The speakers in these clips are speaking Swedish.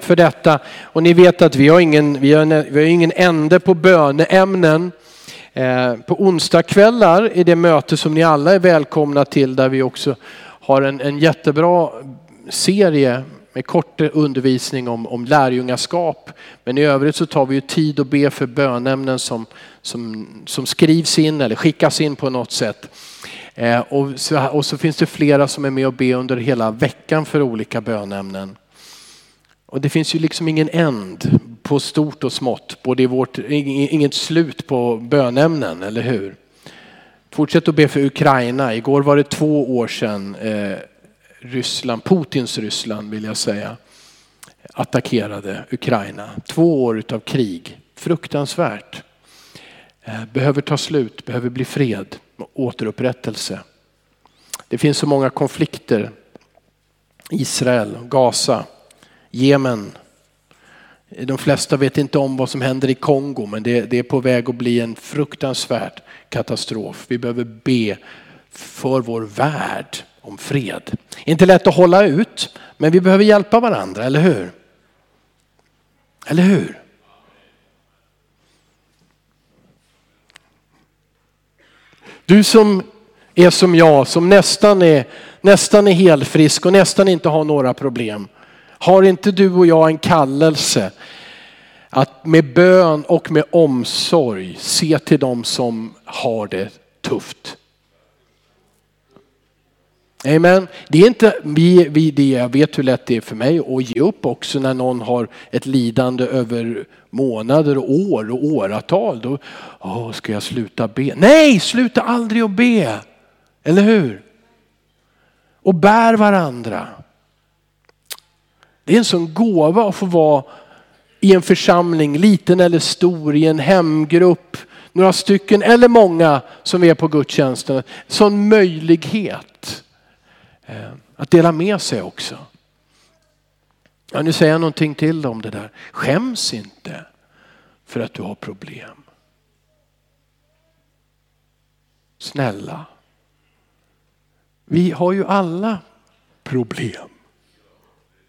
för detta. Och ni vet att vi har ingen, vi har, vi har ingen ände på böneämnen. Eh, på onsdagskvällar är det möte som ni alla är välkomna till där vi också har en, en jättebra serie med kort undervisning om, om lärjungaskap. Men i övrigt så tar vi ju tid att be för bönämnen som, som, som skrivs in eller skickas in på något sätt. Eh, och, så, och så finns det flera som är med och ber under hela veckan för olika bönämnen. Och det finns ju liksom ingen änd på stort och smått. Både i vårt, inget slut på bönämnen, eller hur? Fortsätt att be för Ukraina. Igår var det två år sedan eh, Ryssland, Putins Ryssland vill jag säga, attackerade Ukraina. Två år utav krig. Fruktansvärt. Eh, behöver ta slut, behöver bli fred återupprättelse. Det finns så många konflikter. Israel, Gaza, Jemen. De flesta vet inte om vad som händer i Kongo men det, det är på väg att bli en fruktansvärd katastrof. Vi behöver be för vår värld om fred. Inte lätt att hålla ut, men vi behöver hjälpa varandra, eller hur? Eller hur? Du som är som jag, som nästan är, nästan är helfrisk och nästan inte har några problem. Har inte du och jag en kallelse att med bön och med omsorg se till dem som har det tufft? Amen. Det är inte, vi, vi, det, jag vet hur lätt det är för mig att ge upp också när någon har ett lidande över månader och år och åratal. Då åh, ska jag sluta be. Nej, sluta aldrig att be. Eller hur? Och bär varandra. Det är en sån gåva att få vara i en församling, liten eller stor, i en hemgrupp, några stycken eller många som är på gudstjänsten. Sån möjlighet eh, att dela med sig också. Ja, nu säger jag någonting till om det där. Skäms inte för att du har problem. Snälla. Vi har ju alla problem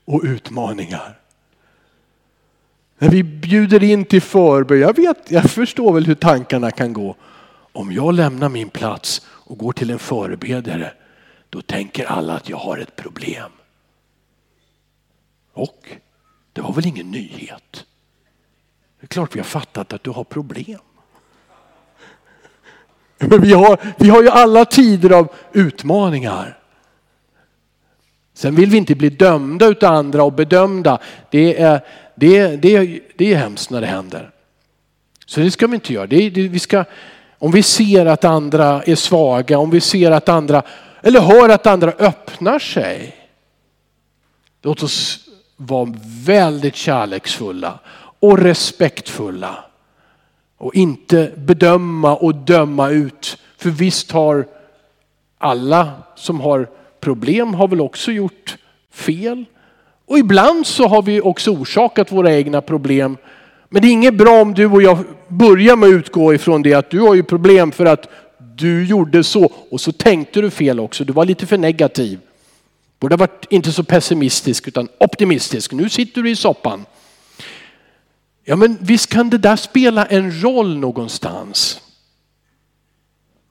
och utmaningar. När vi bjuder in till förbön, jag, vet, jag förstår väl hur tankarna kan gå. Om jag lämnar min plats och går till en förebedjare då tänker alla att jag har ett problem. Och det var väl ingen nyhet. Det är klart vi har fattat att du har problem. Men vi har, vi har ju alla tider av utmaningar. Sen vill vi inte bli dömda utav andra och bedömda. Det är, det, är, det, är, det är hemskt när det händer. Så det ska vi inte göra. Det, det, vi ska, om vi ser att andra är svaga, om vi ser att andra eller hör att andra öppnar sig. Låt oss vara väldigt kärleksfulla och respektfulla. Och inte bedöma och döma ut. För visst har alla som har problem har väl också gjort fel. Och ibland så har vi också orsakat våra egna problem. Men det är inget bra om du och jag börjar med att utgå ifrån det att du har ju problem för att du gjorde så och så tänkte du fel också. Du var lite för negativ. Borde ha varit inte så pessimistisk utan optimistisk. Nu sitter du i soppan. Ja men visst kan det där spela en roll någonstans.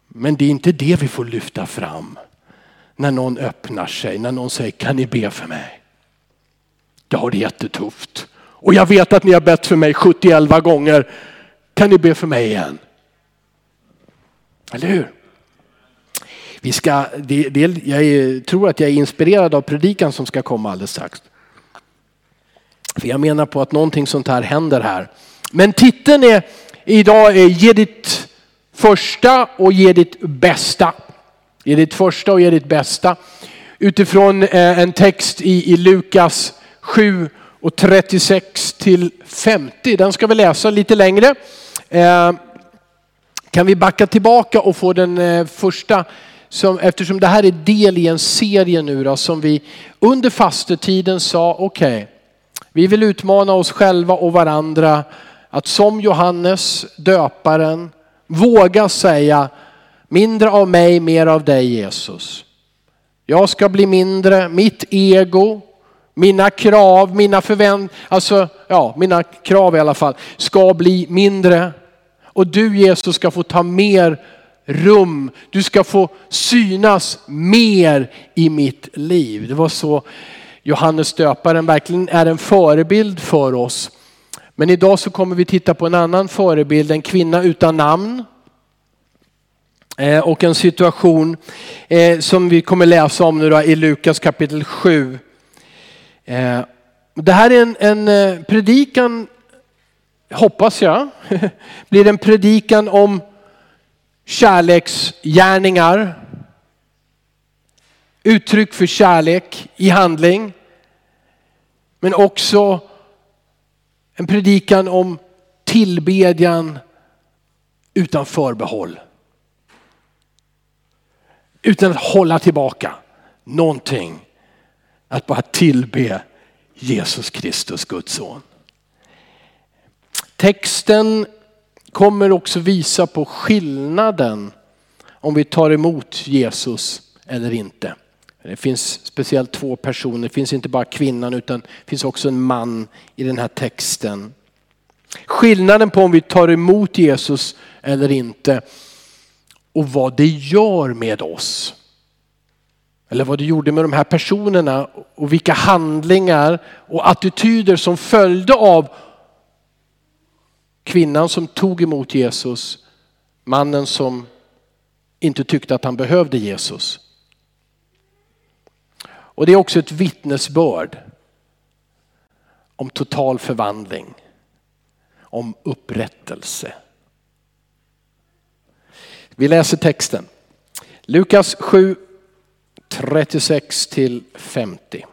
Men det är inte det vi får lyfta fram. När någon öppnar sig, när någon säger kan ni be för mig? Jag har det jättetufft. Och jag vet att ni har bett för mig 71 gånger. Kan ni be för mig igen? Eller hur? Vi ska, det, det, jag är, tror att jag är inspirerad av predikan som ska komma alldeles strax. För jag menar på att någonting sånt här händer här. Men titeln är idag är ge ditt första och ge ditt bästa. Ge ditt första och ge ditt bästa. Utifrån eh, en text i, i Lukas 7 och 36 till 50. Den ska vi läsa lite längre. Eh, kan vi backa tillbaka och få den eh, första, som, eftersom det här är del i en serie nu då, som vi under fastetiden sa, okej, okay, vi vill utmana oss själva och varandra att som Johannes döparen våga säga mindre av mig, mer av dig Jesus. Jag ska bli mindre, mitt ego, mina krav, mina förväntningar, alltså ja, mina krav i alla fall, ska bli mindre. Och du Jesus ska få ta mer rum. Du ska få synas mer i mitt liv. Det var så Johannes döparen verkligen är en förebild för oss. Men idag så kommer vi titta på en annan förebild, en kvinna utan namn. Eh, och en situation eh, som vi kommer läsa om nu då, i Lukas kapitel 7. Eh, det här är en, en predikan, hoppas jag, blir en predikan om kärleksgärningar. Uttryck för kärlek i handling. Men också en predikan om tillbedjan utan förbehåll. Utan att hålla tillbaka någonting. Att bara tillbe Jesus Kristus, Guds son. Texten kommer också visa på skillnaden om vi tar emot Jesus eller inte. Det finns speciellt två personer, det finns inte bara kvinnan utan det finns också en man i den här texten. Skillnaden på om vi tar emot Jesus eller inte och vad det gör med oss. Eller vad det gjorde med de här personerna och vilka handlingar och attityder som följde av kvinnan som tog emot Jesus, mannen som inte tyckte att han behövde Jesus. Och det är också ett vittnesbörd om total förvandling, om upprättelse. Vi läser texten. Lukas 7, 36 till 50.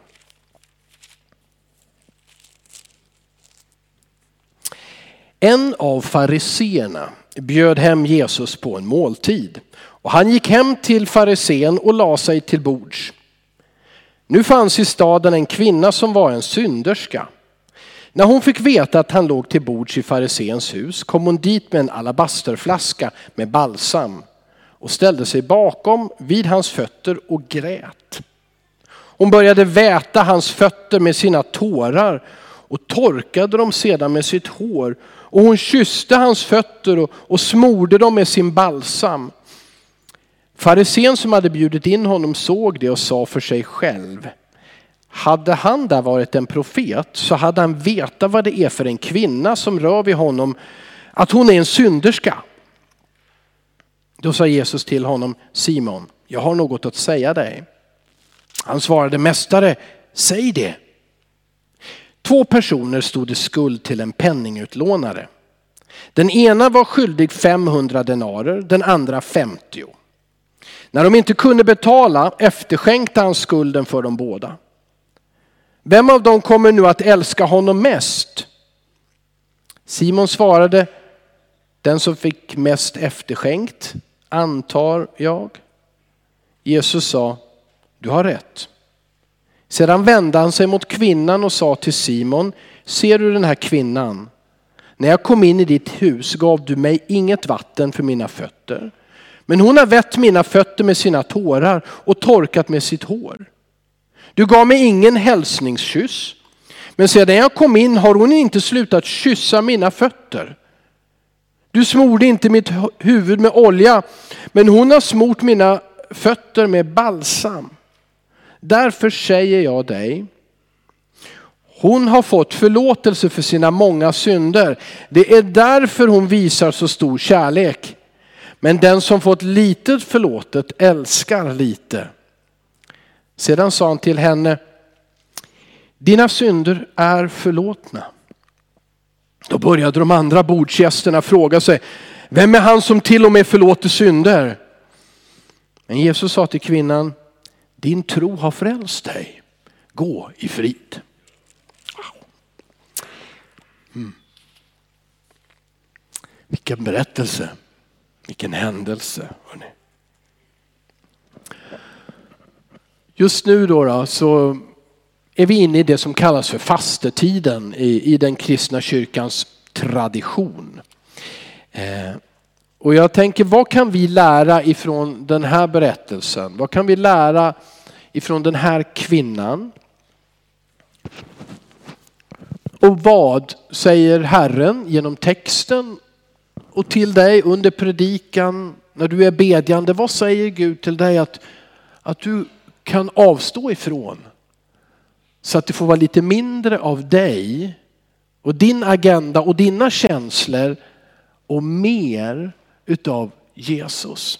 En av fariseerna bjöd hem Jesus på en måltid och han gick hem till farisén och la sig till bords. Nu fanns i staden en kvinna som var en synderska. När hon fick veta att han låg till bords i fariséns hus kom hon dit med en alabasterflaska med balsam och ställde sig bakom vid hans fötter och grät. Hon började väta hans fötter med sina tårar och torkade dem sedan med sitt hår. Och hon kysste hans fötter och, och smorde dem med sin balsam. Farisén som hade bjudit in honom såg det och sa för sig själv. Hade han där varit en profet så hade han vetat vad det är för en kvinna som rör vid honom, att hon är en synderska. Då sa Jesus till honom, Simon, jag har något att säga dig. Han svarade, Mästare, säg det. Två personer stod i skuld till en penningutlånare. Den ena var skyldig 500 denarer, den andra 50. När de inte kunde betala efterskänkte han skulden för dem båda. Vem av dem kommer nu att älska honom mest? Simon svarade, den som fick mest efterskänkt, antar jag. Jesus sa, du har rätt. Sedan vände han sig mot kvinnan och sa till Simon, ser du den här kvinnan? När jag kom in i ditt hus gav du mig inget vatten för mina fötter. Men hon har vett mina fötter med sina tårar och torkat med sitt hår. Du gav mig ingen hälsningskyss. Men sedan jag kom in har hon inte slutat kyssa mina fötter. Du smorde inte mitt huvud med olja, men hon har smort mina fötter med balsam. Därför säger jag dig, hon har fått förlåtelse för sina många synder. Det är därför hon visar så stor kärlek. Men den som fått litet förlåtet älskar lite. Sedan sa han till henne, dina synder är förlåtna. Då började de andra bordsgästerna fråga sig, vem är han som till och med förlåter synder? Men Jesus sa till kvinnan, din tro har frälst dig. Gå i frid. Mm. Vilken berättelse. Vilken händelse. Hörrni. Just nu då, då, så är vi inne i det som kallas för fastetiden i, i den kristna kyrkans tradition. Eh, och jag tänker, vad kan vi lära ifrån den här berättelsen? Vad kan vi lära ifrån den här kvinnan? Och vad säger Herren genom texten och till dig under predikan när du är bedjande? Vad säger Gud till dig att, att du kan avstå ifrån? Så att det får vara lite mindre av dig och din agenda och dina känslor och mer utav Jesus.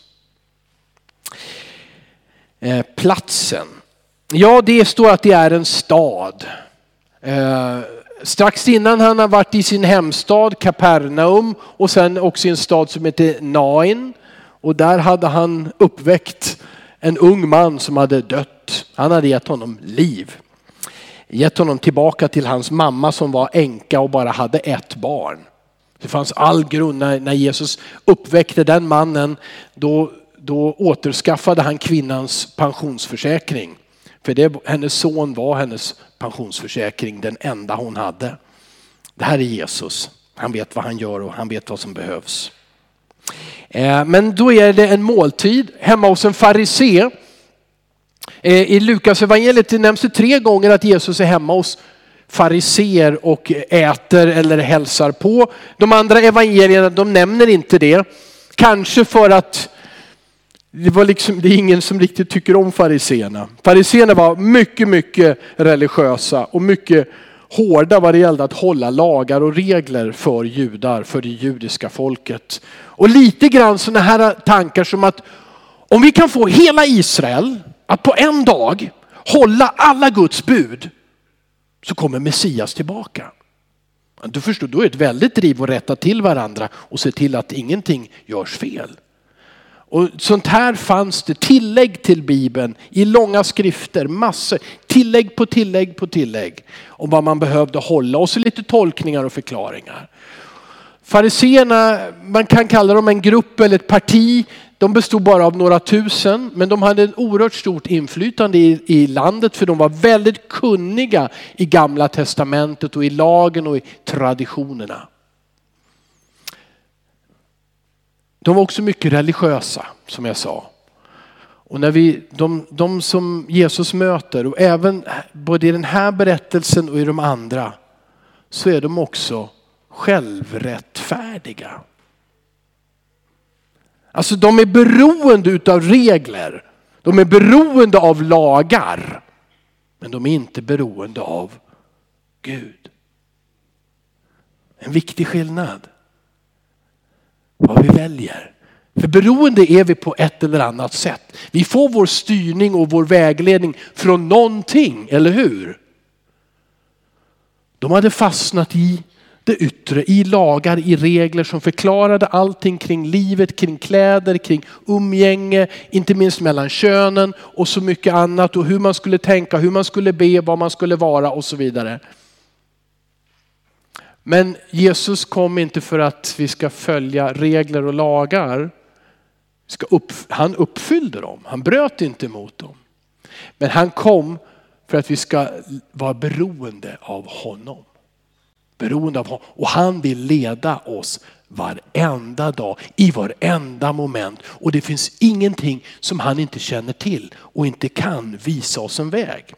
Eh, platsen. Ja, det står att det är en stad. Eh, strax innan han har varit i sin hemstad Kapernaum och sen också i en stad som heter Nain. Och där hade han uppväckt en ung man som hade dött. Han hade gett honom liv. Gett honom tillbaka till hans mamma som var änka och bara hade ett barn. Det fanns all grund när, när Jesus uppväckte den mannen. Då, då återskaffade han kvinnans pensionsförsäkring. För det, hennes son var hennes pensionsförsäkring, den enda hon hade. Det här är Jesus. Han vet vad han gör och han vet vad som behövs. Eh, men då är det en måltid hemma hos en farisé. Eh, I Lukas evangeliet nämns det tre gånger att Jesus är hemma hos fariser och äter eller hälsar på. De andra evangelierna de nämner inte det. Kanske för att det, var liksom, det är ingen som riktigt tycker om fariseerna. Fariseerna var mycket, mycket religiösa och mycket hårda vad det gällde att hålla lagar och regler för judar, för det judiska folket. Och lite grann sådana här tankar som att om vi kan få hela Israel att på en dag hålla alla Guds bud så kommer Messias tillbaka. Du förstår, då är det ett väldigt driv att rätta till varandra och se till att ingenting görs fel. Och sånt här fanns det tillägg till Bibeln i långa skrifter, massor, tillägg på tillägg på tillägg om vad man behövde hålla och så lite tolkningar och förklaringar. Fariseerna, man kan kalla dem en grupp eller ett parti. De bestod bara av några tusen, men de hade ett oerhört stort inflytande i, i landet för de var väldigt kunniga i gamla testamentet och i lagen och i traditionerna. De var också mycket religiösa som jag sa. Och när vi, de, de som Jesus möter och även både i den här berättelsen och i de andra så är de också självrättfärdiga. Alltså de är beroende utav regler. De är beroende av lagar. Men de är inte beroende av Gud. En viktig skillnad. Vad vi väljer. För beroende är vi på ett eller annat sätt. Vi får vår styrning och vår vägledning från någonting, eller hur? De hade fastnat i det yttre, i lagar, i regler som förklarade allting kring livet, kring kläder, kring umgänge, inte minst mellan könen och så mycket annat och hur man skulle tänka, hur man skulle be, vad man skulle vara och så vidare. Men Jesus kom inte för att vi ska följa regler och lagar. han uppfyllde dem, han bröt inte mot dem. Men han kom för att vi ska vara beroende av honom beroende av honom. Och han vill leda oss varenda dag, i varenda moment. Och det finns ingenting som han inte känner till och inte kan visa oss en väg.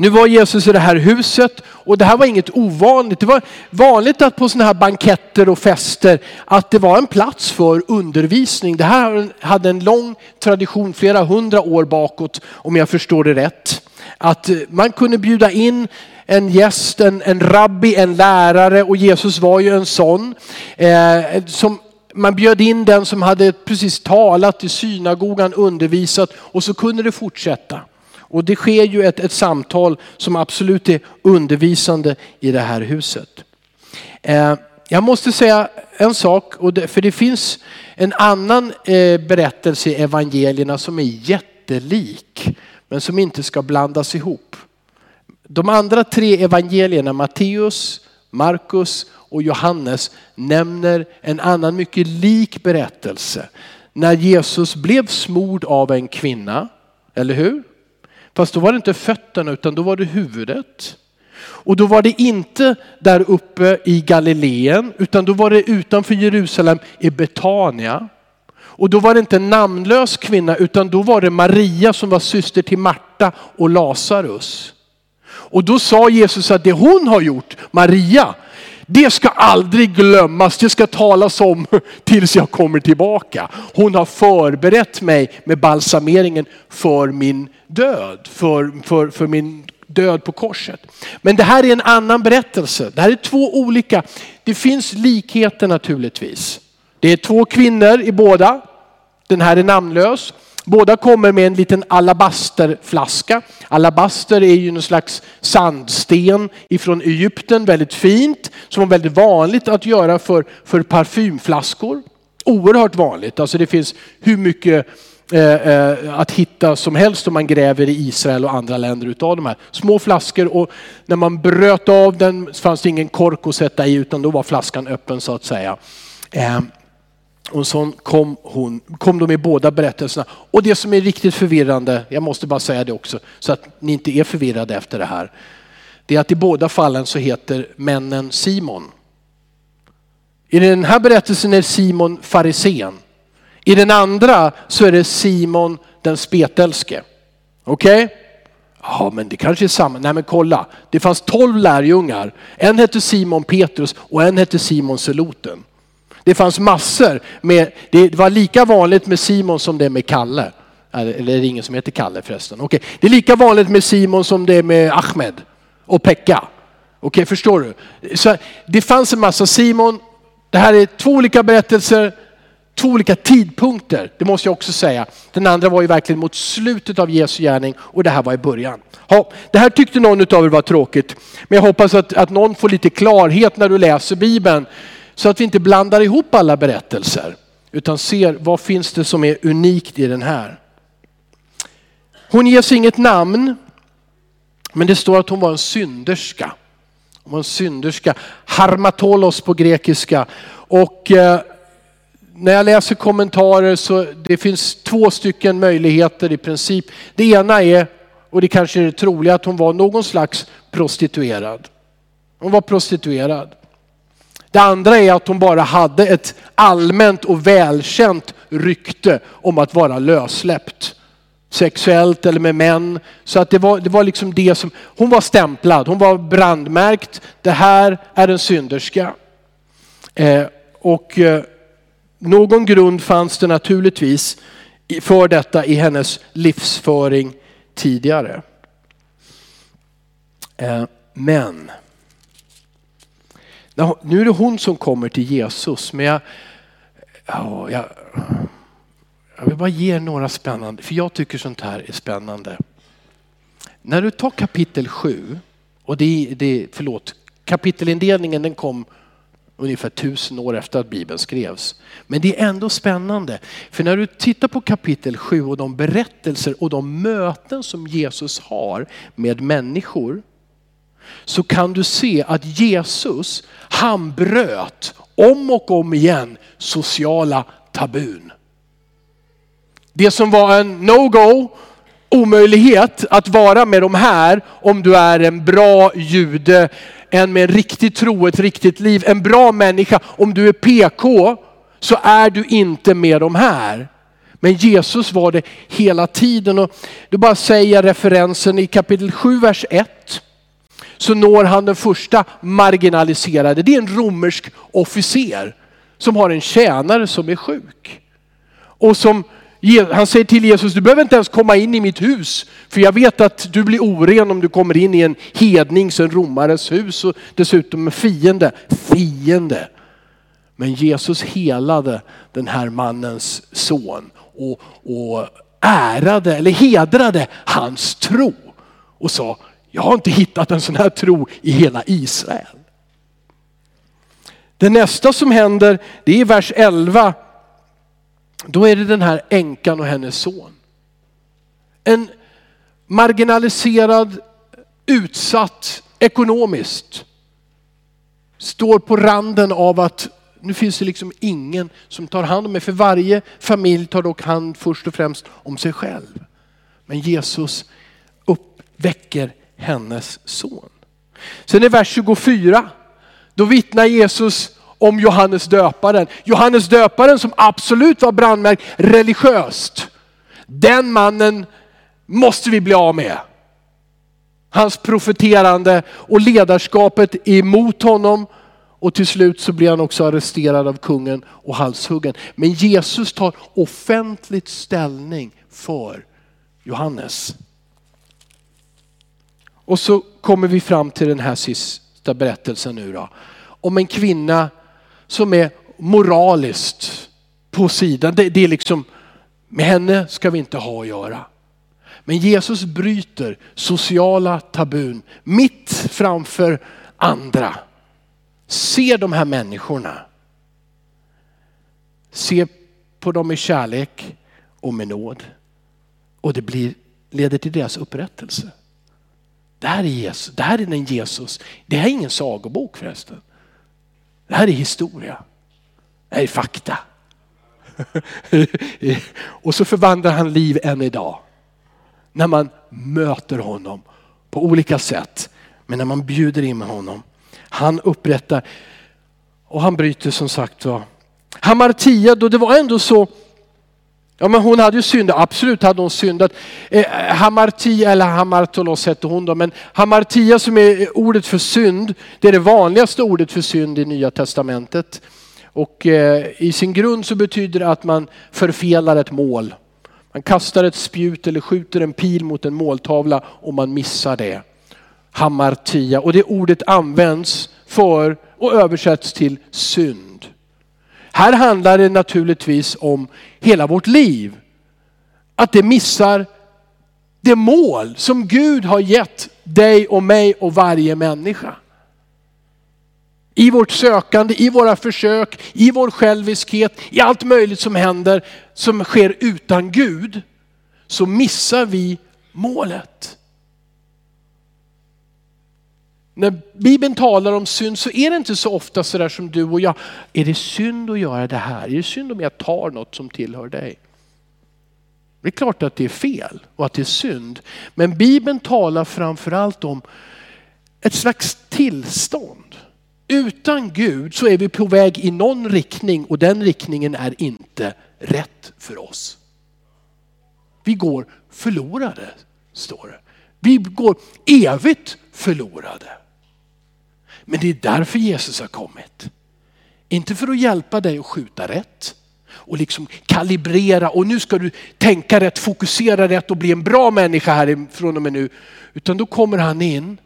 Nu var Jesus i det här huset och det här var inget ovanligt. Det var vanligt att på sådana här banketter och fester att det var en plats för undervisning. Det här hade en lång tradition, flera hundra år bakåt om jag förstår det rätt. Att man kunde bjuda in en gäst, en, en rabbi, en lärare och Jesus var ju en sån. Eh, som man bjöd in den som hade precis talat i synagogan, undervisat och så kunde det fortsätta. Och det sker ju ett, ett samtal som absolut är undervisande i det här huset. Eh, jag måste säga en sak, och det, för det finns en annan eh, berättelse i evangelierna som är jättelik men som inte ska blandas ihop. De andra tre evangelierna, Matteus, Markus och Johannes, nämner en annan mycket lik berättelse. När Jesus blev smord av en kvinna, eller hur? Fast då var det inte fötterna utan då var det huvudet. Och då var det inte där uppe i Galileen utan då var det utanför Jerusalem i Betania. Och då var det inte en namnlös kvinna utan då var det Maria som var syster till Marta och Lazarus. Och då sa Jesus att det hon har gjort, Maria, det ska aldrig glömmas, det ska talas om tills jag kommer tillbaka. Hon har förberett mig med balsameringen för min död, för, för, för min död på korset. Men det här är en annan berättelse. Det här är två olika. Det finns likheter naturligtvis. Det är två kvinnor i båda. Den här är namnlös. Båda kommer med en liten alabasterflaska. Alabaster är ju någon slags sandsten ifrån Egypten, väldigt fint, som var väldigt vanligt att göra för, för parfymflaskor. Oerhört vanligt, alltså det finns hur mycket eh, eh, att hitta som helst om man gräver i Israel och andra länder utav de här. Små flaskor och när man bröt av den fanns det ingen kork att sätta i utan då var flaskan öppen så att säga. Ehm, och så kom, hon, kom de i båda berättelserna. Och det som är riktigt förvirrande, jag måste bara säga det också, så att ni inte är förvirrade efter det här. Det är att i båda fallen så heter männen Simon. I den här berättelsen är Simon farisén. I den andra så är det Simon den spetälske. Okej? Okay? Ja, men det kanske är samma. Nej, men kolla. Det fanns tolv lärjungar. En hette Simon Petrus och en hette Simon Seloten. Det fanns massor med, det var lika vanligt med Simon som det är med Kalle. Eller är det ingen som heter Kalle förresten? Okay. Det är lika vanligt med Simon som det är med Ahmed och Pekka. Okej, okay, förstår du? Så det fanns en massa Simon. Det här är två olika berättelser, två olika tidpunkter. Det måste jag också säga. Den andra var ju verkligen mot slutet av Jesu gärning och det här var i början. Ja, det här tyckte någon av er var tråkigt. Men jag hoppas att, att någon får lite klarhet när du läser Bibeln. Så att vi inte blandar ihop alla berättelser utan ser vad finns det som är unikt i den här. Hon ges inget namn, men det står att hon var en synderska. Hon var en synderska, harmatolos på grekiska. Och eh, när jag läser kommentarer så det finns två stycken möjligheter i princip. Det ena är, och det kanske är det troliga, att hon var någon slags prostituerad. Hon var prostituerad. Det andra är att hon bara hade ett allmänt och välkänt rykte om att vara lössläppt. Sexuellt eller med män. Så att det var, det var liksom det som, hon var stämplad, hon var brandmärkt. Det här är en synderska. Eh, och eh, någon grund fanns det naturligtvis för detta i hennes livsföring tidigare. Eh, men nu är det hon som kommer till Jesus, men jag, ja, jag, jag vill bara ge några spännande, för jag tycker sånt här är spännande. När du tar kapitel 7, och det, det förlåt, kapitelindelningen den kom ungefär tusen år efter att Bibeln skrevs. Men det är ändå spännande. För när du tittar på kapitel 7 och de berättelser och de möten som Jesus har med människor så kan du se att Jesus, han bröt om och om igen sociala tabun. Det som var en no-go, omöjlighet att vara med de här om du är en bra jude, en med en riktig tro, ett riktigt liv, en bra människa. Om du är PK så är du inte med de här. Men Jesus var det hela tiden. Och du bara säger referensen i kapitel 7, vers 1 så når han den första marginaliserade. Det är en romersk officer som har en tjänare som är sjuk. Och som han säger till Jesus, du behöver inte ens komma in i mitt hus. För jag vet att du blir oren om du kommer in i en hednings, en romares hus och dessutom en fiende. Fiende. Men Jesus helade den här mannens son och, och ärade eller hedrade hans tro. Och sa, jag har inte hittat en sån här tro i hela Israel. Det nästa som händer, det är i vers 11. Då är det den här änkan och hennes son. En marginaliserad, utsatt ekonomiskt. Står på randen av att nu finns det liksom ingen som tar hand om mig. För varje familj tar dock hand först och främst om sig själv. Men Jesus uppväcker hennes son. Sen i vers 24, då vittnar Jesus om Johannes döparen. Johannes döparen som absolut var brandmärkt religiöst. Den mannen måste vi bli av med. Hans profeterande och ledarskapet emot honom. Och till slut så blir han också arresterad av kungen och halshuggen. Men Jesus tar offentligt ställning för Johannes. Och så kommer vi fram till den här sista berättelsen nu då. Om en kvinna som är moraliskt på sidan. Det, det är liksom, med henne ska vi inte ha att göra. Men Jesus bryter sociala tabun mitt framför andra. Se de här människorna. Se på dem med kärlek och med nåd. Och det blir, leder till deras upprättelse. Det här är Jesus, det här är den Jesus. Det här är ingen sagobok förresten. Det här är historia. Det här är fakta. och så förvandlar han liv än idag. När man möter honom på olika sätt. Men när man bjuder in med honom. Han upprättar och han bryter som sagt var. Hamartia, då det var ändå så Ja men hon hade ju syndat, absolut hade hon syndat. Eh, hamartia eller hamartolos hette hon då, men hamartia som är ordet för synd, det är det vanligaste ordet för synd i nya testamentet. Och eh, i sin grund så betyder det att man förfelar ett mål. Man kastar ett spjut eller skjuter en pil mot en måltavla och man missar det. Hamartia och det ordet används för och översätts till synd. Här handlar det naturligtvis om hela vårt liv. Att det missar det mål som Gud har gett dig och mig och varje människa. I vårt sökande, i våra försök, i vår själviskhet, i allt möjligt som händer som sker utan Gud, så missar vi målet. När Bibeln talar om synd så är det inte så ofta sådär som du och jag. Är det synd att göra det här? Är det synd om jag tar något som tillhör dig? Det är klart att det är fel och att det är synd. Men Bibeln talar framförallt om ett slags tillstånd. Utan Gud så är vi på väg i någon riktning och den riktningen är inte rätt för oss. Vi går förlorade, står det. Vi går evigt förlorade. Men det är därför Jesus har kommit. Inte för att hjälpa dig att skjuta rätt och liksom kalibrera och nu ska du tänka rätt, fokusera rätt och bli en bra människa här från och med nu. Utan då kommer han in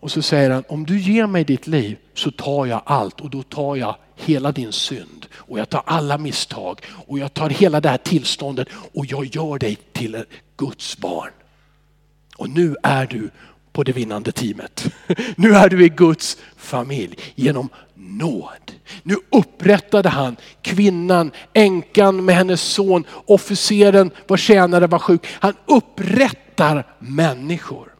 och så säger han, om du ger mig ditt liv så tar jag allt och då tar jag hela din synd och jag tar alla misstag och jag tar hela det här tillståndet och jag gör dig till Guds barn. Och nu är du på det vinnande teamet. Nu är du i Guds familj genom nåd. Nu upprättade han kvinnan, änkan med hennes son, officeren var tjänare var sjuk. Han upprättar människor.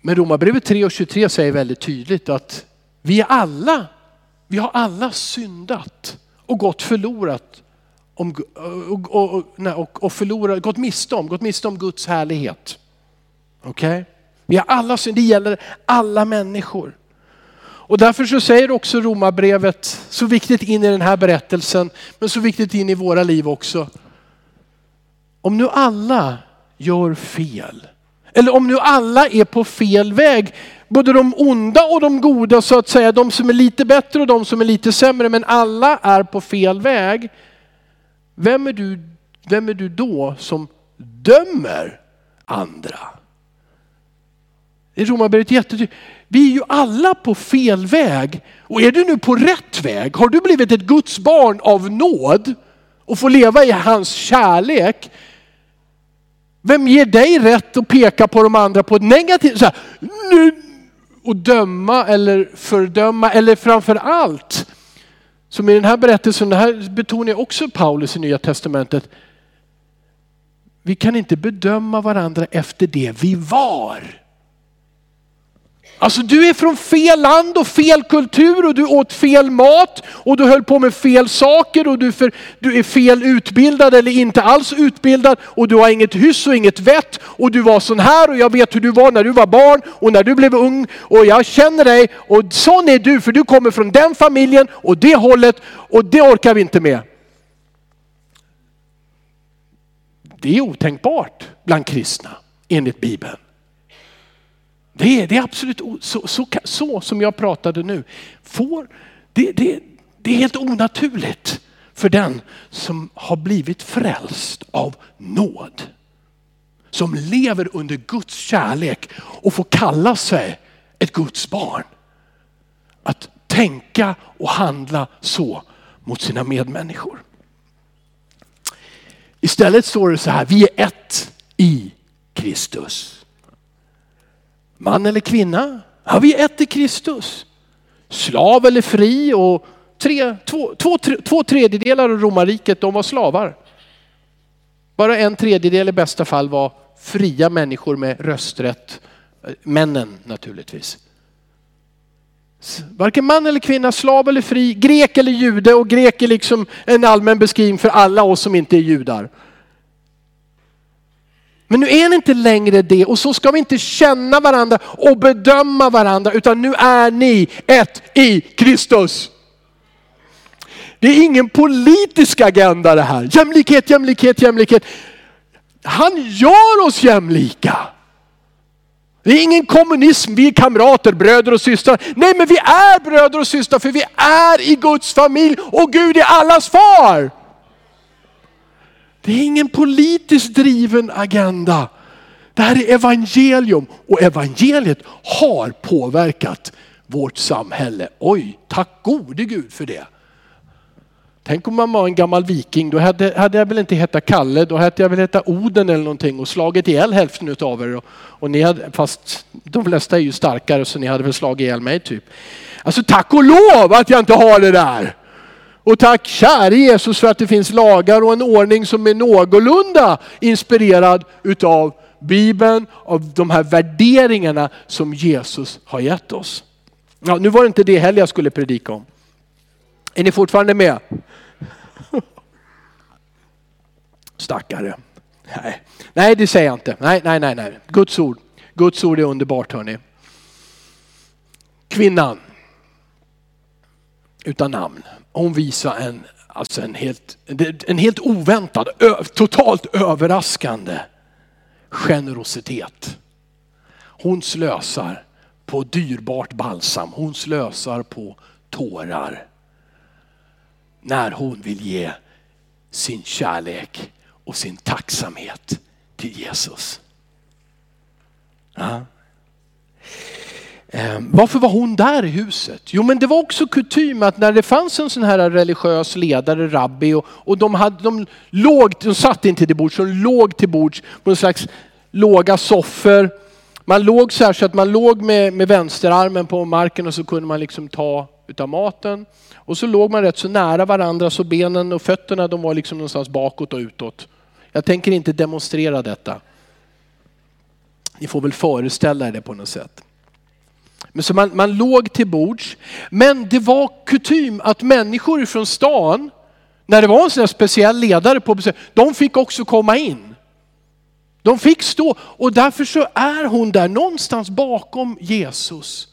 Men Romarbrevet 3 och 23 säger väldigt tydligt att vi alla, vi har alla syndat och gått förlorat om, och, och, och, och förlorat, gått miste om, gått miste om Guds härlighet. Okej? Okay? Vi har alla synd, det gäller alla människor. Och därför så säger också Romarbrevet, så viktigt in i den här berättelsen, men så viktigt in i våra liv också. Om nu alla gör fel, eller om nu alla är på fel väg, både de onda och de goda så att säga, de som är lite bättre och de som är lite sämre, men alla är på fel väg. Vem är du, vem är du då som dömer andra? I Romarbrevet jättetydligt. Vi är ju alla på fel väg. Och är du nu på rätt väg, har du blivit ett Guds barn av nåd och får leva i hans kärlek, vem ger dig rätt att peka på de andra på ett negativt sätt? Och döma eller fördöma eller framför allt, som i den här berättelsen, det här betonar också Paulus i Nya Testamentet. Vi kan inte bedöma varandra efter det vi var. Alltså du är från fel land och fel kultur och du åt fel mat och du höll på med fel saker och du, för, du är fel utbildad eller inte alls utbildad och du har inget hyss och inget vett och du var sån här och jag vet hur du var när du var barn och när du blev ung och jag känner dig och sån är du för du kommer från den familjen och det hållet och det orkar vi inte med. Det är otänkbart bland kristna enligt Bibeln. Det är, det är absolut så, så, så, som jag pratade nu. Får, det, det, det är helt onaturligt för den som har blivit frälst av nåd. Som lever under Guds kärlek och får kalla sig ett Guds barn. Att tänka och handla så mot sina medmänniskor. Istället står det så här, vi är ett i Kristus. Man eller kvinna, ja, vi är ett i Kristus. Slav eller fri och tre, två, två, tre, två tredjedelar av romarriket de var slavar. Bara en tredjedel i bästa fall var fria människor med rösträtt. Eh, männen naturligtvis. Varken man eller kvinna, slav eller fri, grek eller jude och grek är liksom en allmän beskrivning för alla oss som inte är judar. Men nu är ni inte längre det och så ska vi inte känna varandra och bedöma varandra utan nu är ni ett i Kristus. Det är ingen politisk agenda det här. Jämlikhet, jämlikhet, jämlikhet. Han gör oss jämlika. Det är ingen kommunism, vi är kamrater, bröder och systrar. Nej men vi är bröder och systrar för vi är i Guds familj och Gud är allas far. Det är ingen politiskt driven agenda. Det här är evangelium och evangeliet har påverkat vårt samhälle. Oj, tack gode Gud för det. Tänk om man var en gammal viking, då hade, hade jag väl inte hetat Kalle, då hade jag väl hetat Oden eller någonting och slagit ihjäl hälften av er. Och, och ni hade, fast de flesta är ju starkare så ni hade väl slagit ihjäl mig typ. Alltså tack och lov att jag inte har det där. Och tack käre Jesus för att det finns lagar och en ordning som är någorlunda inspirerad utav Bibeln, av de här värderingarna som Jesus har gett oss. Ja, nu var det inte det heller jag skulle predika om. Är ni fortfarande med? Stackare. Nej. nej, det säger jag inte. Nej, nej, nej, nej. Guds ord. Guds ord är underbart hörni. Kvinnan utan namn. Hon visar en, alltså en, helt, en helt oväntad, totalt överraskande generositet. Hon slösar på dyrbart balsam. Hon slösar på tårar. När hon vill ge sin kärlek och sin tacksamhet till Jesus. Ja. Ehm, varför var hon där i huset? Jo men det var också kutym att när det fanns en sån här religiös ledare, rabbi, och, och de, hade, de, låg, de satt inte till bords, de låg till bords på en slags låga soffor. Man låg så här så att man låg med, med vänsterarmen på marken och så kunde man liksom ta utav maten. Och så låg man rätt så nära varandra så benen och fötterna de var liksom någonstans bakåt och utåt. Jag tänker inte demonstrera detta. Ni får väl föreställa er det på något sätt. Men så man, man låg till bords. Men det var kutym att människor från stan, när det var en sån här speciell ledare på besök, de fick också komma in. De fick stå och därför så är hon där någonstans bakom Jesus.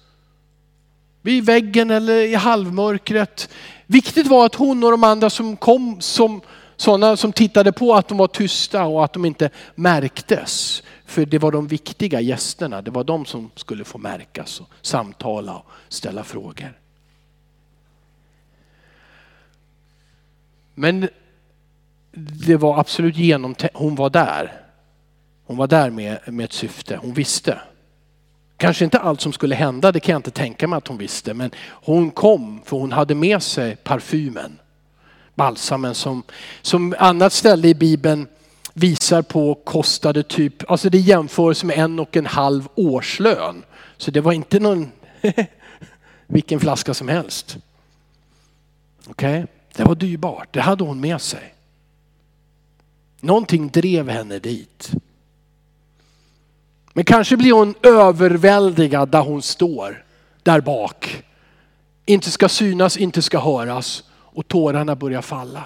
Vid väggen eller i halvmörkret. Viktigt var att hon och de andra som kom som sådana som tittade på att de var tysta och att de inte märktes. För det var de viktiga gästerna, det var de som skulle få märkas och samtala och ställa frågor. Men det var absolut genomtänkt, hon var där. Hon var där med, med ett syfte, hon visste. Kanske inte allt som skulle hända, det kan jag inte tänka mig att hon visste, men hon kom för hon hade med sig parfymen. Balsamen som, som annat ställe i Bibeln visar på kostade typ, alltså det jämförs med en och en halv årslön. Så det var inte någon vilken flaska som helst. Okej, okay? det var dyrbart, det hade hon med sig. Någonting drev henne dit. Men kanske blir hon överväldigad där hon står, där bak. Inte ska synas, inte ska höras och tårarna börjar falla.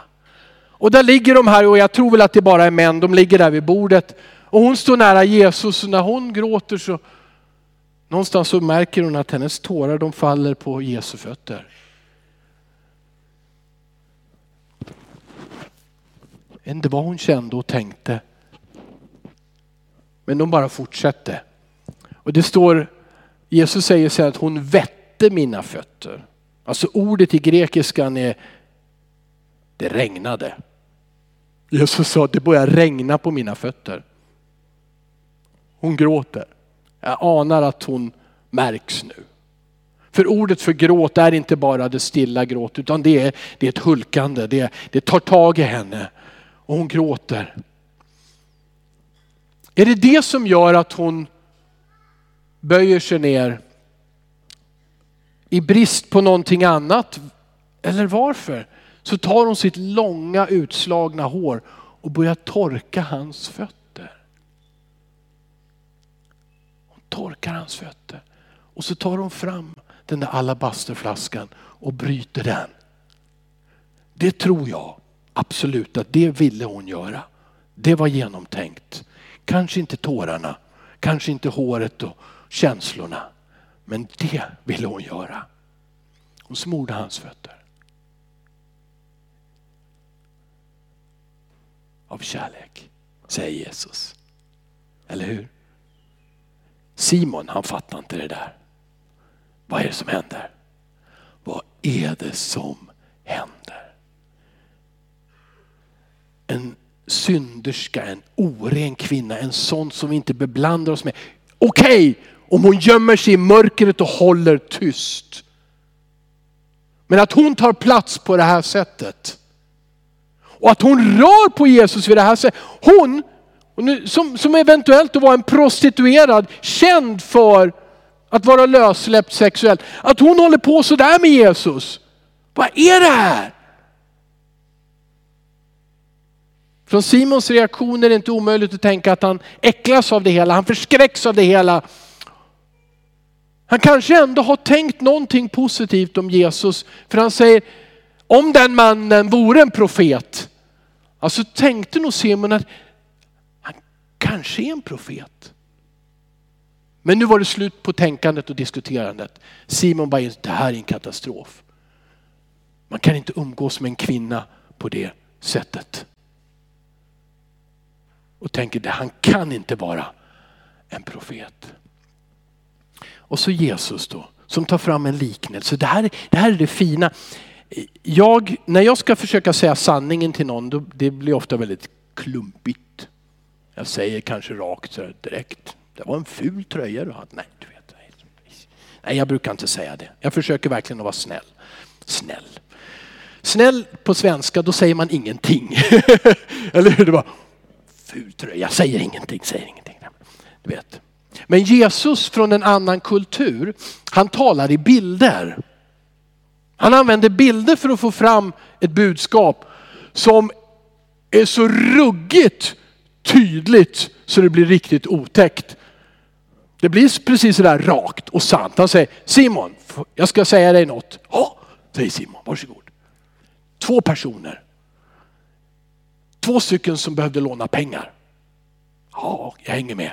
Och där ligger de här och jag tror väl att det bara är män, de ligger där vid bordet. Och hon står nära Jesus och när hon gråter så någonstans så märker hon att hennes tårar de faller på Jesu fötter. Jag vet inte vad hon kände och tänkte Men de bara fortsatte. Och det står, Jesus säger så här att hon vette mina fötter. Alltså ordet i grekiskan är, det regnade. Jesus sa att det börjar regna på mina fötter. Hon gråter. Jag anar att hon märks nu. För ordet för gråt är inte bara det stilla gråt utan det är, det är ett hulkande, det, det tar tag i henne och hon gråter. Är det det som gör att hon böjer sig ner i brist på någonting annat? Eller varför? Så tar hon sitt långa utslagna hår och börjar torka hans fötter. Hon torkar hans fötter och så tar hon fram den där alabasterflaskan och bryter den. Det tror jag absolut att det ville hon göra. Det var genomtänkt. Kanske inte tårarna, kanske inte håret och känslorna. Men det ville hon göra. Hon smorde hans fötter. Av kärlek, säger Jesus. Eller hur? Simon han fattar inte det där. Vad är det som händer? Vad är det som händer? En synderska, en oren kvinna, en sån som vi inte beblandar oss med. Okej, okay, om hon gömmer sig i mörkret och håller tyst. Men att hon tar plats på det här sättet. Och att hon rör på Jesus vid det här sättet. Hon, som, som eventuellt var en prostituerad, känd för att vara lössläppt sexuellt. Att hon håller på sådär med Jesus. Vad är det här? Från Simons reaktion är det inte omöjligt att tänka att han äcklas av det hela, han förskräcks av det hela. Han kanske ändå har tänkt någonting positivt om Jesus. För han säger, om den mannen vore en profet. Alltså tänkte nog Simon att han kanske är en profet. Men nu var det slut på tänkandet och diskuterandet. Simon bara, det här är en katastrof. Man kan inte umgås med en kvinna på det sättet. Och tänker, det han kan inte vara en profet. Och så Jesus då, som tar fram en liknelse. Det här, det här är det fina. Jag, när jag ska försöka säga sanningen till någon, då, det blir ofta väldigt klumpigt. Jag säger kanske rakt så direkt. Det var en ful tröja du hade. Nej, du vet. Nej, jag brukar inte säga det. Jag försöker verkligen att vara snäll. Snäll. Snäll på svenska, då säger man ingenting. Eller hur? Det var ful tröja. Jag säger ingenting, säger ingenting. Du vet. Men Jesus från en annan kultur, han talar i bilder. Han använder bilder för att få fram ett budskap som är så ruggigt tydligt så det blir riktigt otäckt. Det blir precis sådär rakt och sant. Han säger Simon, jag ska säga dig något. Ja, säger Simon, varsågod. Två personer. Två stycken som behövde låna pengar. Ja, jag hänger med.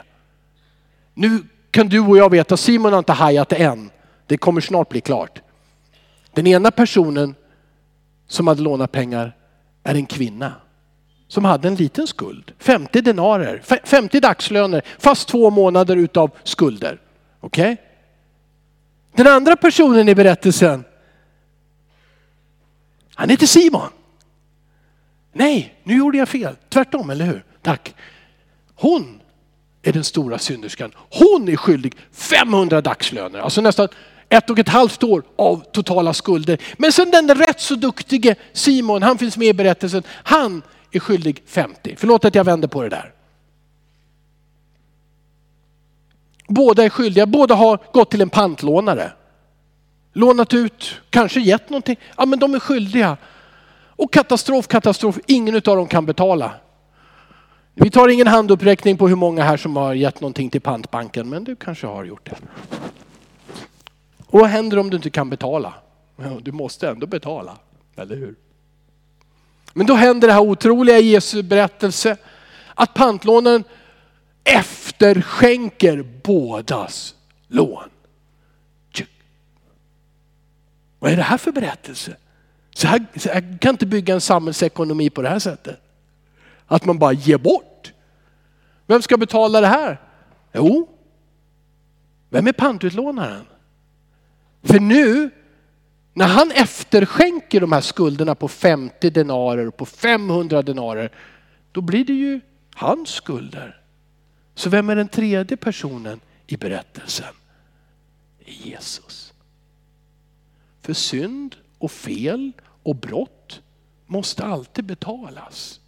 Nu kan du och jag veta, Simon har inte hajat det än. Det kommer snart bli klart. Den ena personen som hade lånat pengar är en kvinna som hade en liten skuld. 50 denarer, 50 dagslöner, fast två månader utav skulder. Okej? Okay? Den andra personen i berättelsen, han heter Simon. Nej, nu gjorde jag fel. Tvärtom, eller hur? Tack. Hon är den stora synderskan. Hon är skyldig 500 dagslöner, alltså nästan ett och ett halvt år av totala skulder. Men sen den rätt så duktige Simon, han finns med i berättelsen. Han är skyldig 50. Förlåt att jag vänder på det där. Båda är skyldiga, båda har gått till en pantlånare. Lånat ut, kanske gett någonting. Ja men de är skyldiga. Och katastrof, katastrof, ingen av dem kan betala. Vi tar ingen handuppräckning på hur många här som har gett någonting till pantbanken, men du kanske har gjort det. Och vad händer om du inte kan betala? Du måste ändå betala, eller hur? Men då händer det här otroliga i Jesu berättelse att pantlånaren efterskänker bådas lån. Vad är det här för berättelse? Så här, så här kan inte bygga en samhällsekonomi på det här sättet. Att man bara ger bort. Vem ska betala det här? Jo, vem är pantutlånaren? För nu när han efterskänker de här skulderna på 50 denarer och på 500 denarer, då blir det ju hans skulder. Så vem är den tredje personen i berättelsen? Jesus. För synd och fel och brott måste alltid betalas.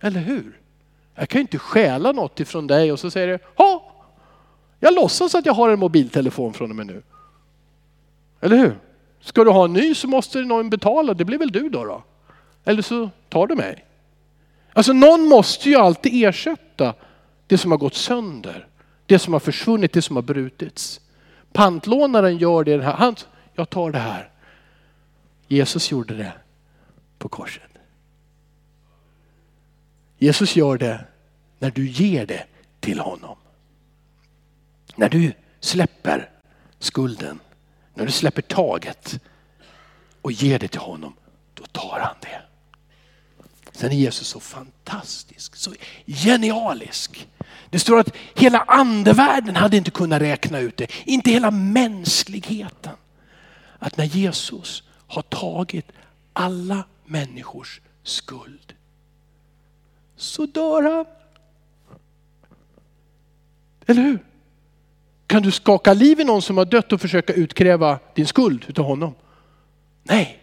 Eller hur? Jag kan ju inte stjäla något ifrån dig och så säger du, ja, jag låtsas att jag har en mobiltelefon från och med nu. Eller hur? Ska du ha en ny så måste någon betala, det blir väl du då? då? Eller så tar du mig. Alltså någon måste ju alltid ersätta det som har gått sönder, det som har försvunnit, det som har brutits. Pantlånaren gör det här, han, jag tar det här. Jesus gjorde det på korset. Jesus gör det när du ger det till honom. När du släpper skulden när du släpper taget och ger det till honom, då tar han det. Sen är Jesus så fantastisk, så genialisk. Det står att hela andevärlden hade inte kunnat räkna ut det, inte hela mänskligheten. Att när Jesus har tagit alla människors skuld så dör han. Eller hur? Kan du skaka liv i någon som har dött och försöka utkräva din skuld utav honom? Nej.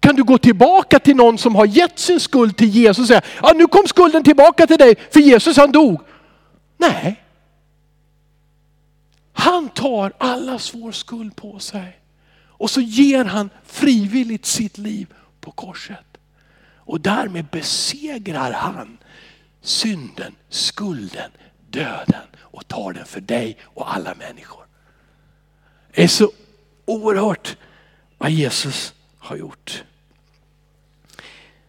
Kan du gå tillbaka till någon som har gett sin skuld till Jesus och säga, ja nu kom skulden tillbaka till dig för Jesus han dog. Nej. Han tar allas vår skuld på sig. Och så ger han frivilligt sitt liv på korset. Och därmed besegrar han synden, skulden, döden och tar den för dig och alla människor. Det är så oerhört vad Jesus har gjort.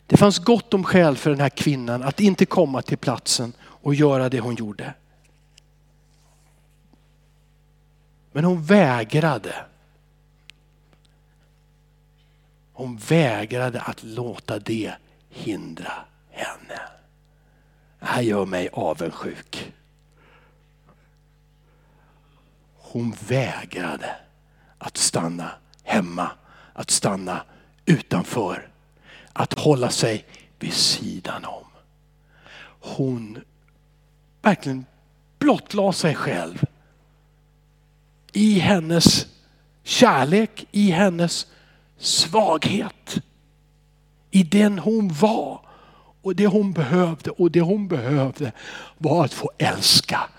Det fanns gott om skäl för den här kvinnan att inte komma till platsen och göra det hon gjorde. Men hon vägrade. Hon vägrade att låta det hindra henne. Det här gör mig avundsjuk. Hon vägrade att stanna hemma, att stanna utanför, att hålla sig vid sidan om. Hon verkligen blottlade sig själv i hennes kärlek, i hennes svaghet. I den hon var och det hon behövde och det hon behövde var att få älska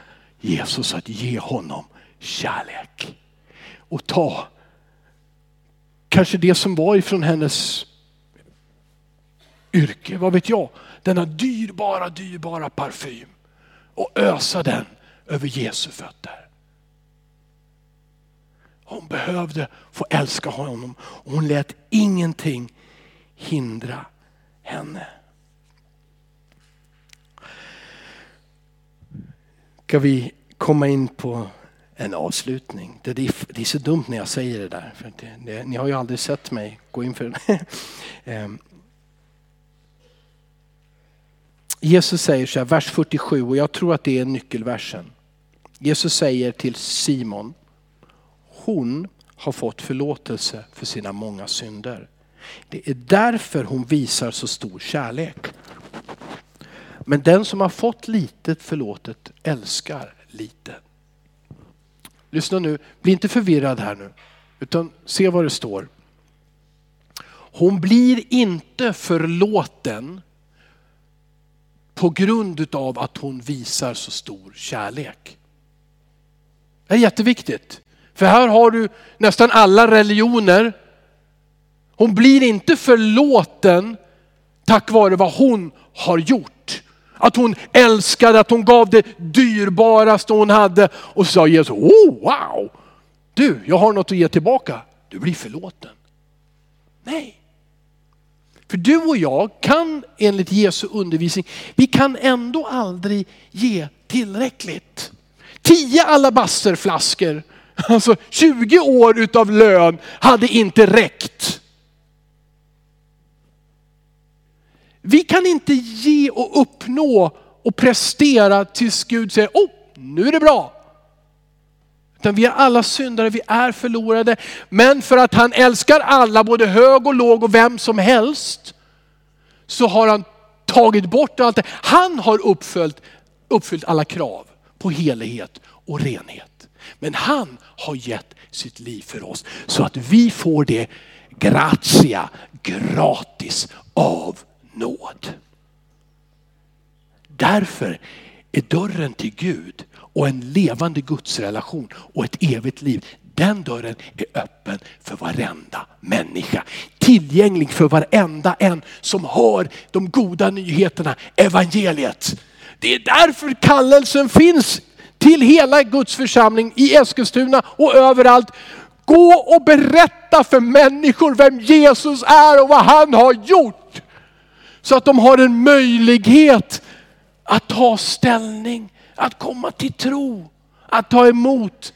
Jesus, att ge honom kärlek. Och ta kanske det som var ifrån hennes yrke, vad vet jag, denna dyrbara, dyrbara parfym och ösa den över Jesu fötter. Hon behövde få älska honom och hon lät ingenting hindra henne. Ska vi komma in på en avslutning. Det är, det är så dumt när jag säger det där. För det, det, ni har ju aldrig sett mig gå in för det. Ehm. Jesus säger så här, vers 47 och jag tror att det är nyckelversen. Jesus säger till Simon, hon har fått förlåtelse för sina många synder. Det är därför hon visar så stor kärlek. Men den som har fått litet förlåtet älskar litet. Lyssna nu, bli inte förvirrad här nu, utan se vad det står. Hon blir inte förlåten på grund av att hon visar så stor kärlek. Det är jätteviktigt. För här har du nästan alla religioner. Hon blir inte förlåten tack vare vad hon har gjort. Att hon älskade, att hon gav det dyrbaraste hon hade. Och så sa Jesus, oh wow! Du, jag har något att ge tillbaka. Du blir förlåten. Nej. För du och jag kan enligt Jesu undervisning, vi kan ändå aldrig ge tillräckligt. Tio alabasterflaskor, alltså 20 år utav lön hade inte räckt. Vi kan inte ge och uppnå och prestera tills Gud säger, oh, nu är det bra. Utan vi är alla syndare, vi är förlorade. Men för att han älskar alla, både hög och låg och vem som helst, så har han tagit bort allt det. Han har uppfyllt, uppfyllt alla krav på helighet och renhet. Men han har gett sitt liv för oss så att vi får det gratia, gratis av nåd. Därför är dörren till Gud och en levande gudsrelation och ett evigt liv. Den dörren är öppen för varenda människa. Tillgänglig för varenda en som hör de goda nyheterna, evangeliet. Det är därför kallelsen finns till hela Guds församling i Eskilstuna och överallt. Gå och berätta för människor vem Jesus är och vad han har gjort. Så att de har en möjlighet att ta ställning, att komma till tro, att ta emot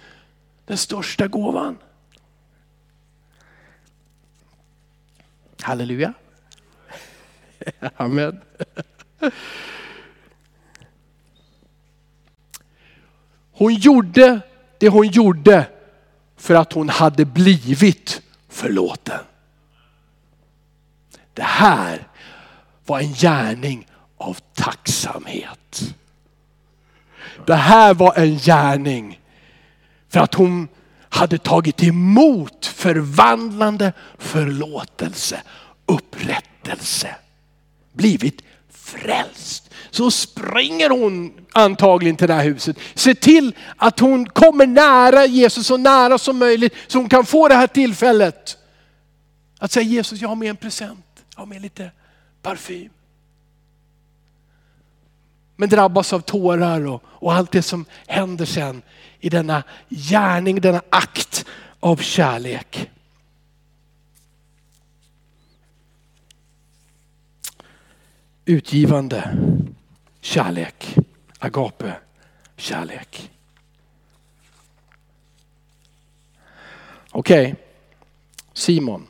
den största gåvan. Halleluja. Amen. Hon gjorde det hon gjorde för att hon hade blivit förlåten. Det här var en gärning av tacksamhet. Det här var en gärning för att hon hade tagit emot förvandlande förlåtelse, upprättelse, blivit frälst. Så springer hon antagligen till det här huset. Se till att hon kommer nära Jesus så nära som möjligt så hon kan få det här tillfället. Att säga Jesus, jag har med en present. Jag har med lite parfym men drabbas av tårar och, och allt det som händer sen i denna gärning, denna akt av kärlek. Utgivande kärlek, agape kärlek. Okej, okay. Simon.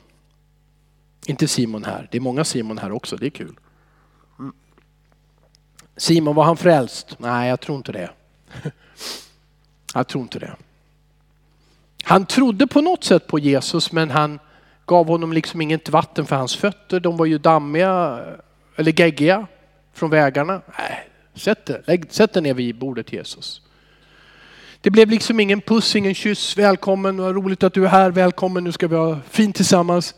Inte Simon här, det är många Simon här också, det är kul. Simon, var han frälst? Nej, jag tror inte det. Jag tror inte det. Han trodde på något sätt på Jesus men han gav honom liksom inget vatten för hans fötter. De var ju dammiga eller geggiga från vägarna. Nej, sätt dig, lägg, sätt dig ner vid bordet Jesus. Det blev liksom ingen puss, ingen kyss, välkommen, vad roligt att du är här, välkommen, nu ska vi ha fint tillsammans.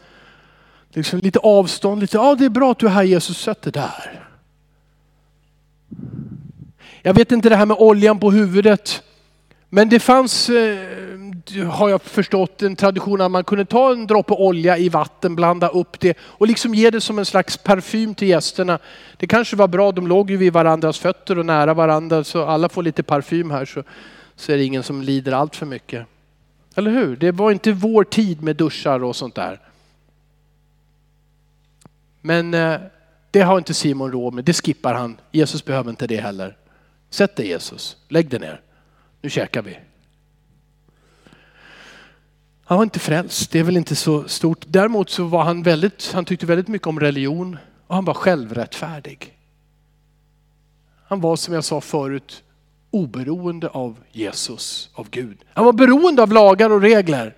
Liksom lite avstånd, lite, ja det är bra att du är här Jesus, sätt dig där. Jag vet inte det här med oljan på huvudet. Men det fanns, eh, har jag förstått, en tradition att man kunde ta en droppe olja i vatten, blanda upp det och liksom ge det som en slags parfym till gästerna. Det kanske var bra, de låg ju vid varandras fötter och nära varandra så alla får lite parfym här så, så är det ingen som lider allt för mycket. Eller hur? Det var inte vår tid med duschar och sånt där. Men eh, det har inte Simon råd med, det skippar han. Jesus behöver inte det heller. Sätt dig Jesus, lägg dig ner. Nu käkar vi. Han var inte frälst, det är väl inte så stort. Däremot så var han väldigt, han tyckte väldigt mycket om religion och han var självrättfärdig. Han var som jag sa förut oberoende av Jesus, av Gud. Han var beroende av lagar och regler.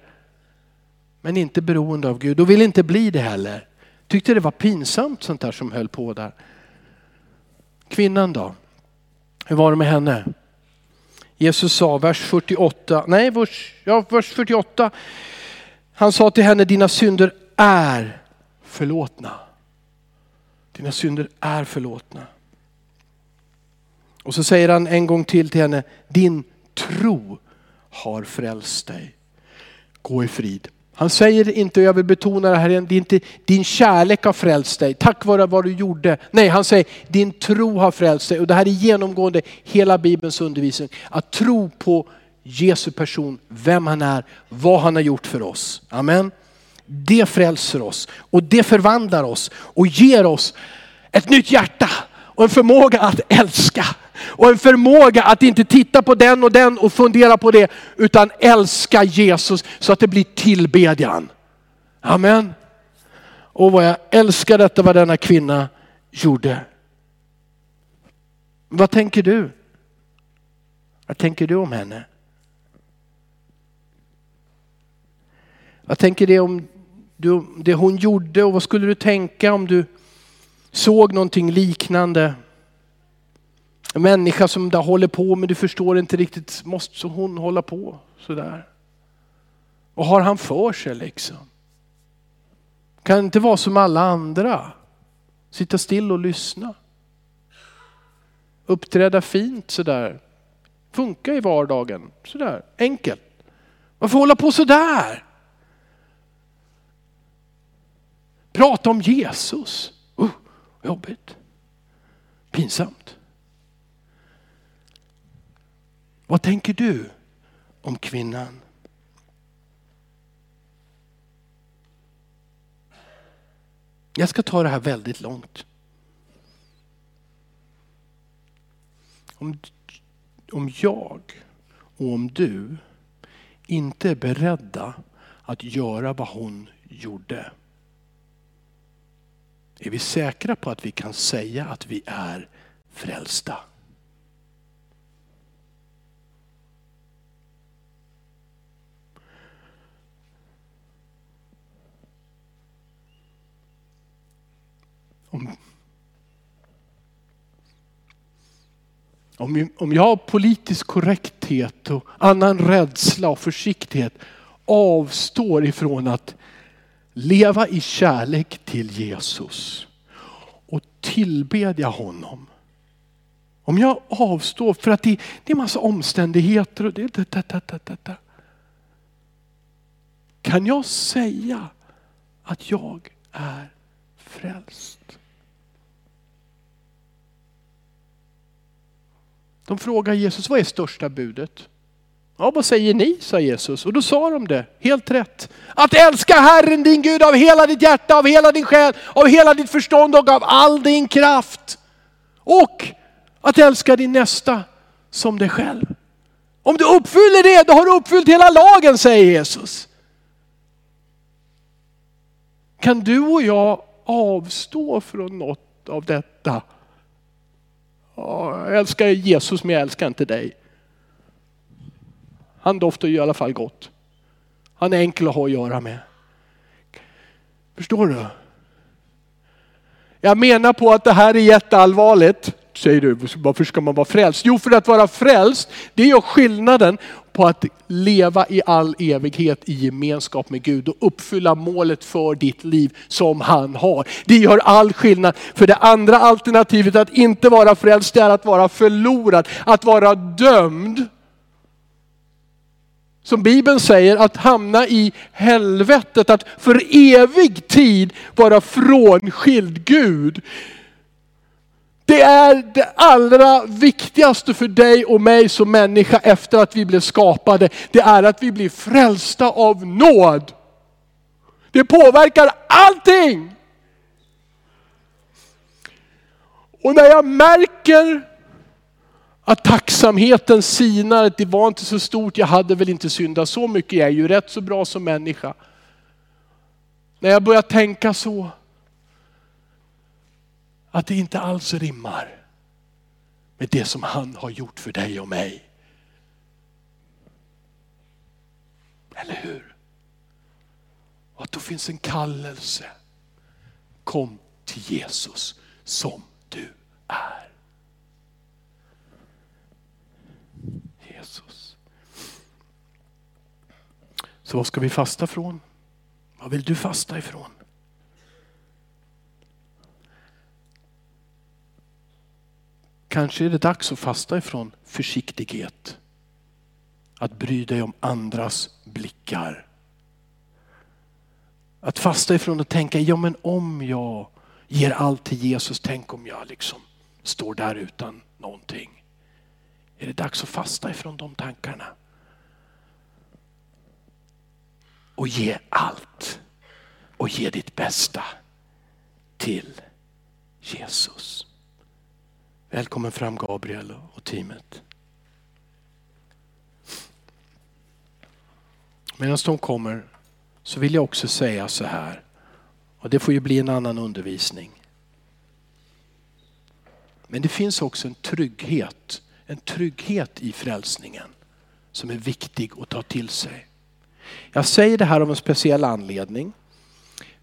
Men inte beroende av Gud och ville inte bli det heller. Tyckte det var pinsamt sånt där som höll på där. Kvinnan då? Hur var det med henne? Jesus sa, vers 48, nej vers, ja, vers 48. Han sa till henne, dina synder är förlåtna. Dina synder är förlåtna. Och så säger han en gång till till henne, din tro har frälst dig. Gå i frid. Han säger inte, jag vill betona det här igen, det är inte din kärlek har frälst dig tack vare vad du gjorde. Nej, han säger din tro har frälst dig. Och det här är genomgående hela Bibelns undervisning. Att tro på Jesu person, vem han är, vad han har gjort för oss. Amen. Det frälser oss och det förvandlar oss och ger oss ett nytt hjärta och en förmåga att älska. Och en förmåga att inte titta på den och den och fundera på det, utan älska Jesus så att det blir tillbedjan. Amen. Och vad jag älskar detta vad denna kvinna gjorde. Vad tänker du? Vad tänker du om henne? Vad tänker du om du, det hon gjorde och vad skulle du tänka om du såg någonting liknande? En människa som där håller på men du förstår inte riktigt, måste hon hålla på sådär? Vad har han för sig liksom? Kan inte vara som alla andra. Sitta still och lyssna. Uppträda fint sådär. Funka i vardagen. Sådär enkelt. Varför hålla på sådär? Prata om Jesus. Uh, jobbigt. Pinsamt. Vad tänker du om kvinnan? Jag ska ta det här väldigt långt. Om, om jag och om du inte är beredda att göra vad hon gjorde. Är vi säkra på att vi kan säga att vi är frälsta? Om, om, om jag har politisk korrekthet och annan rädsla och försiktighet avstår ifrån att leva i kärlek till Jesus och tillbedja honom. Om jag avstår för att det, det är massa omständigheter och det, det, det, det, det, det. Kan jag säga att jag är frälst? De frågar Jesus, vad är största budet? Ja, vad säger ni? sa Jesus. Och då sa de det, helt rätt. Att älska Herren din Gud av hela ditt hjärta, av hela din själ, av hela ditt förstånd och av all din kraft. Och att älska din nästa som dig själv. Om du uppfyller det, då har du uppfyllt hela lagen, säger Jesus. Kan du och jag avstå från något av detta? Jag älskar Jesus men jag älskar inte dig. Han doftar ju i alla fall gott. Han är enkel att ha att göra med. Förstår du? Jag menar på att det här är jätteallvarligt. Säger du, varför ska man vara frälst? Jo, för att vara frälst, det gör skillnaden på att leva i all evighet i gemenskap med Gud och uppfylla målet för ditt liv som han har. Det gör all skillnad. För det andra alternativet att inte vara frälst är att vara förlorad, att vara dömd som Bibeln säger, att hamna i helvetet, att för evig tid vara frånskild Gud. Det är det allra viktigaste för dig och mig som människa efter att vi blev skapade. Det är att vi blir frälsta av nåd. Det påverkar allting. Och när jag märker att tacksamheten sinar, det var inte så stort, jag hade väl inte syndat så mycket, jag är ju rätt så bra som människa. När jag börjar tänka så, att det inte alls rimmar med det som han har gjort för dig och mig. Eller hur? Och att då finns en kallelse. Kom till Jesus som du är. Jesus. Så vad ska vi fasta från? Vad vill du fasta ifrån? Kanske är det dags att fasta ifrån försiktighet. Att bry dig om andras blickar. Att fasta ifrån att tänka, ja men om jag ger allt till Jesus, tänk om jag liksom står där utan någonting. Är det dags att fasta ifrån de tankarna? Och ge allt. Och ge ditt bästa till Jesus. Välkommen fram Gabriel och teamet. Medan de kommer så vill jag också säga så här. Och det får ju bli en annan undervisning. Men det finns också en trygghet en trygghet i frälsningen som är viktig att ta till sig. Jag säger det här av en speciell anledning.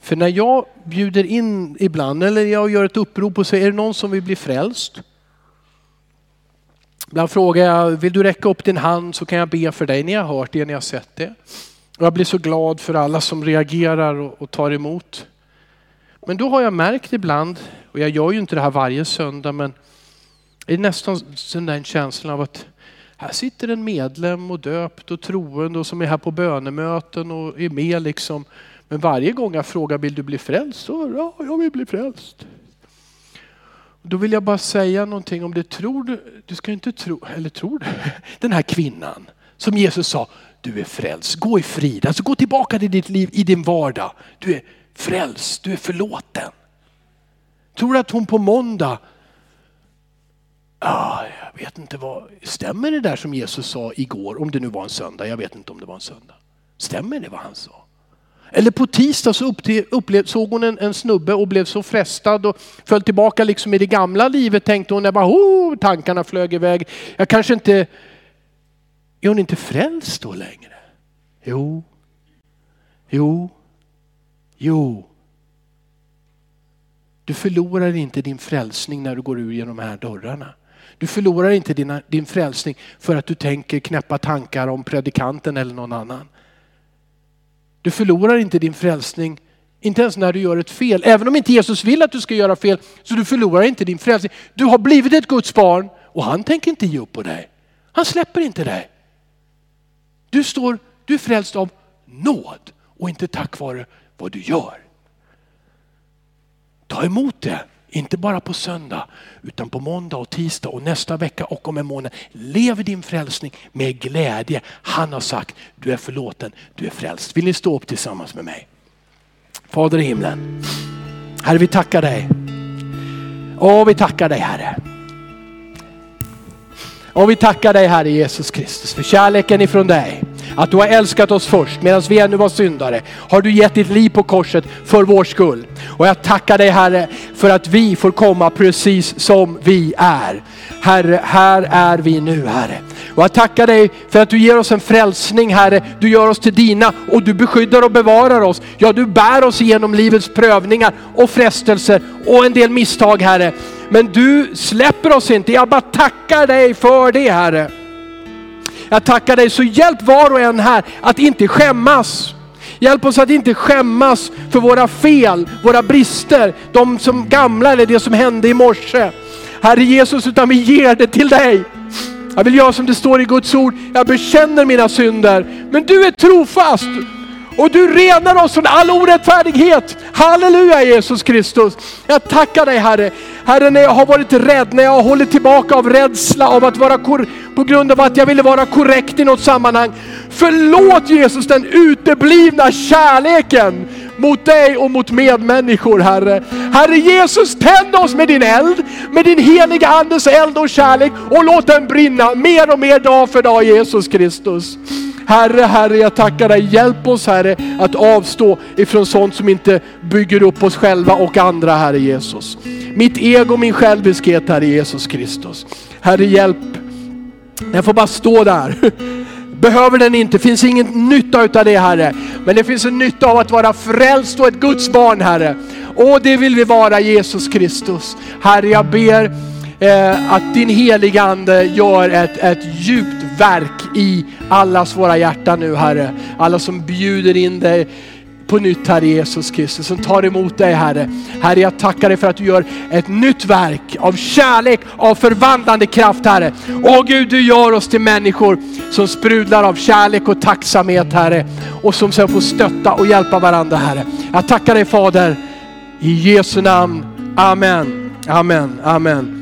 För när jag bjuder in ibland, eller jag gör ett upprop och säger, är det någon som vill bli frälst? Ibland frågar jag, vill du räcka upp din hand så kan jag be för dig. Ni har hört det, ni har sett det. Och jag blir så glad för alla som reagerar och, tar emot. Men då har jag märkt ibland, och jag gör ju inte det här varje söndag, men det är nästan den känslan av att här sitter en medlem och döpt och troende och som är här på bönemöten och är med liksom. Men varje gång jag frågar vill du bli frälst? Så ja, jag vill bli frälst. Då vill jag bara säga någonting om det. Tror du, du ska inte tro, eller tror du, den här kvinnan som Jesus sa, du är frälst, gå i frid. Alltså gå tillbaka till ditt liv i din vardag. Du är frälst, du är förlåten. Tror du att hon på måndag, ah, jag vet inte vad, stämmer det där som Jesus sa igår, om det nu var en söndag, jag vet inte om det var en söndag. Stämmer det vad han sa? Eller på tisdag så upplev, såg hon en, en, snubbe och blev så frestad och föll tillbaka liksom i det gamla livet tänkte hon, Jag bara, oh, tankarna flög iväg. Jag kanske inte, är hon inte frälst då längre? Jo, jo, jo. Du förlorar inte din frälsning när du går ur genom de här dörrarna. Du förlorar inte din, din frälsning för att du tänker knäppa tankar om predikanten eller någon annan. Du förlorar inte din frälsning, inte ens när du gör ett fel. Även om inte Jesus vill att du ska göra fel, så du förlorar inte din frälsning. Du har blivit ett Guds barn och han tänker inte ge upp på dig. Han släpper inte dig. Du, står, du är frälst av nåd och inte tack vare vad du gör. Ta emot det, inte bara på söndag utan på måndag och tisdag och nästa vecka och om en månad. Lev din frälsning med glädje. Han har sagt, du är förlåten, du är frälst. Vill ni stå upp tillsammans med mig? Fader i himlen. Herre vi tackar dig. Åh vi tackar dig Herre. Och vi tackar dig Herre Jesus Kristus för kärleken ifrån dig. Att du har älskat oss först medan vi ännu var syndare. Har du gett ditt liv på korset för vår skull. Och jag tackar dig Herre för att vi får komma precis som vi är. Herre, här är vi nu Herre. Och jag tackar dig för att du ger oss en frälsning Herre. Du gör oss till dina och du beskyddar och bevarar oss. Ja, du bär oss igenom livets prövningar och frestelser och en del misstag Herre. Men du släpper oss inte. Jag bara tackar dig för det Herre. Jag tackar dig, så hjälp var och en här att inte skämmas. Hjälp oss att inte skämmas för våra fel, våra brister, de som gamla eller det som hände i morse. Herre Jesus, utan vi ger det till dig. Jag vill göra som det står i Guds ord, jag bekänner mina synder. Men du är trofast och du renar oss från all orättfärdighet. Halleluja Jesus Kristus. Jag tackar dig Herre. Herre när jag har varit rädd, när jag har hållit tillbaka av rädsla av att vara på grund av att jag ville vara korrekt i något sammanhang. Förlåt Jesus den uteblivna kärleken mot dig och mot medmänniskor Herre. Herre Jesus, tänd oss med din eld, med din heliga Andes eld och kärlek och låt den brinna mer och mer dag för dag Jesus Kristus. Herre, Herre, jag tackar dig. Hjälp oss Herre att avstå ifrån sånt som inte bygger upp oss själva och andra Herre Jesus. Mitt ego, min själviskhet Herre Jesus Kristus. Herre hjälp. Jag får bara stå där. Behöver den inte, finns ingen nytta utav det Herre. Men det finns en nytta av att vara frälst och ett Guds barn Herre. Och det vill vi vara Jesus Kristus. Herre jag ber eh, att din heliga Ande gör ett, ett djupt verk i allas våra hjärtan nu Herre. Alla som bjuder in dig på nytt Herre Jesus Kristus, som tar emot dig Herre. Herre jag tackar dig för att du gör ett nytt verk av kärlek, av förvandlande kraft Herre. Åh Gud du gör oss till människor som sprudlar av kärlek och tacksamhet Herre. Och som sen får stötta och hjälpa varandra Herre. Jag tackar dig Fader, i Jesu namn. Amen, amen, amen.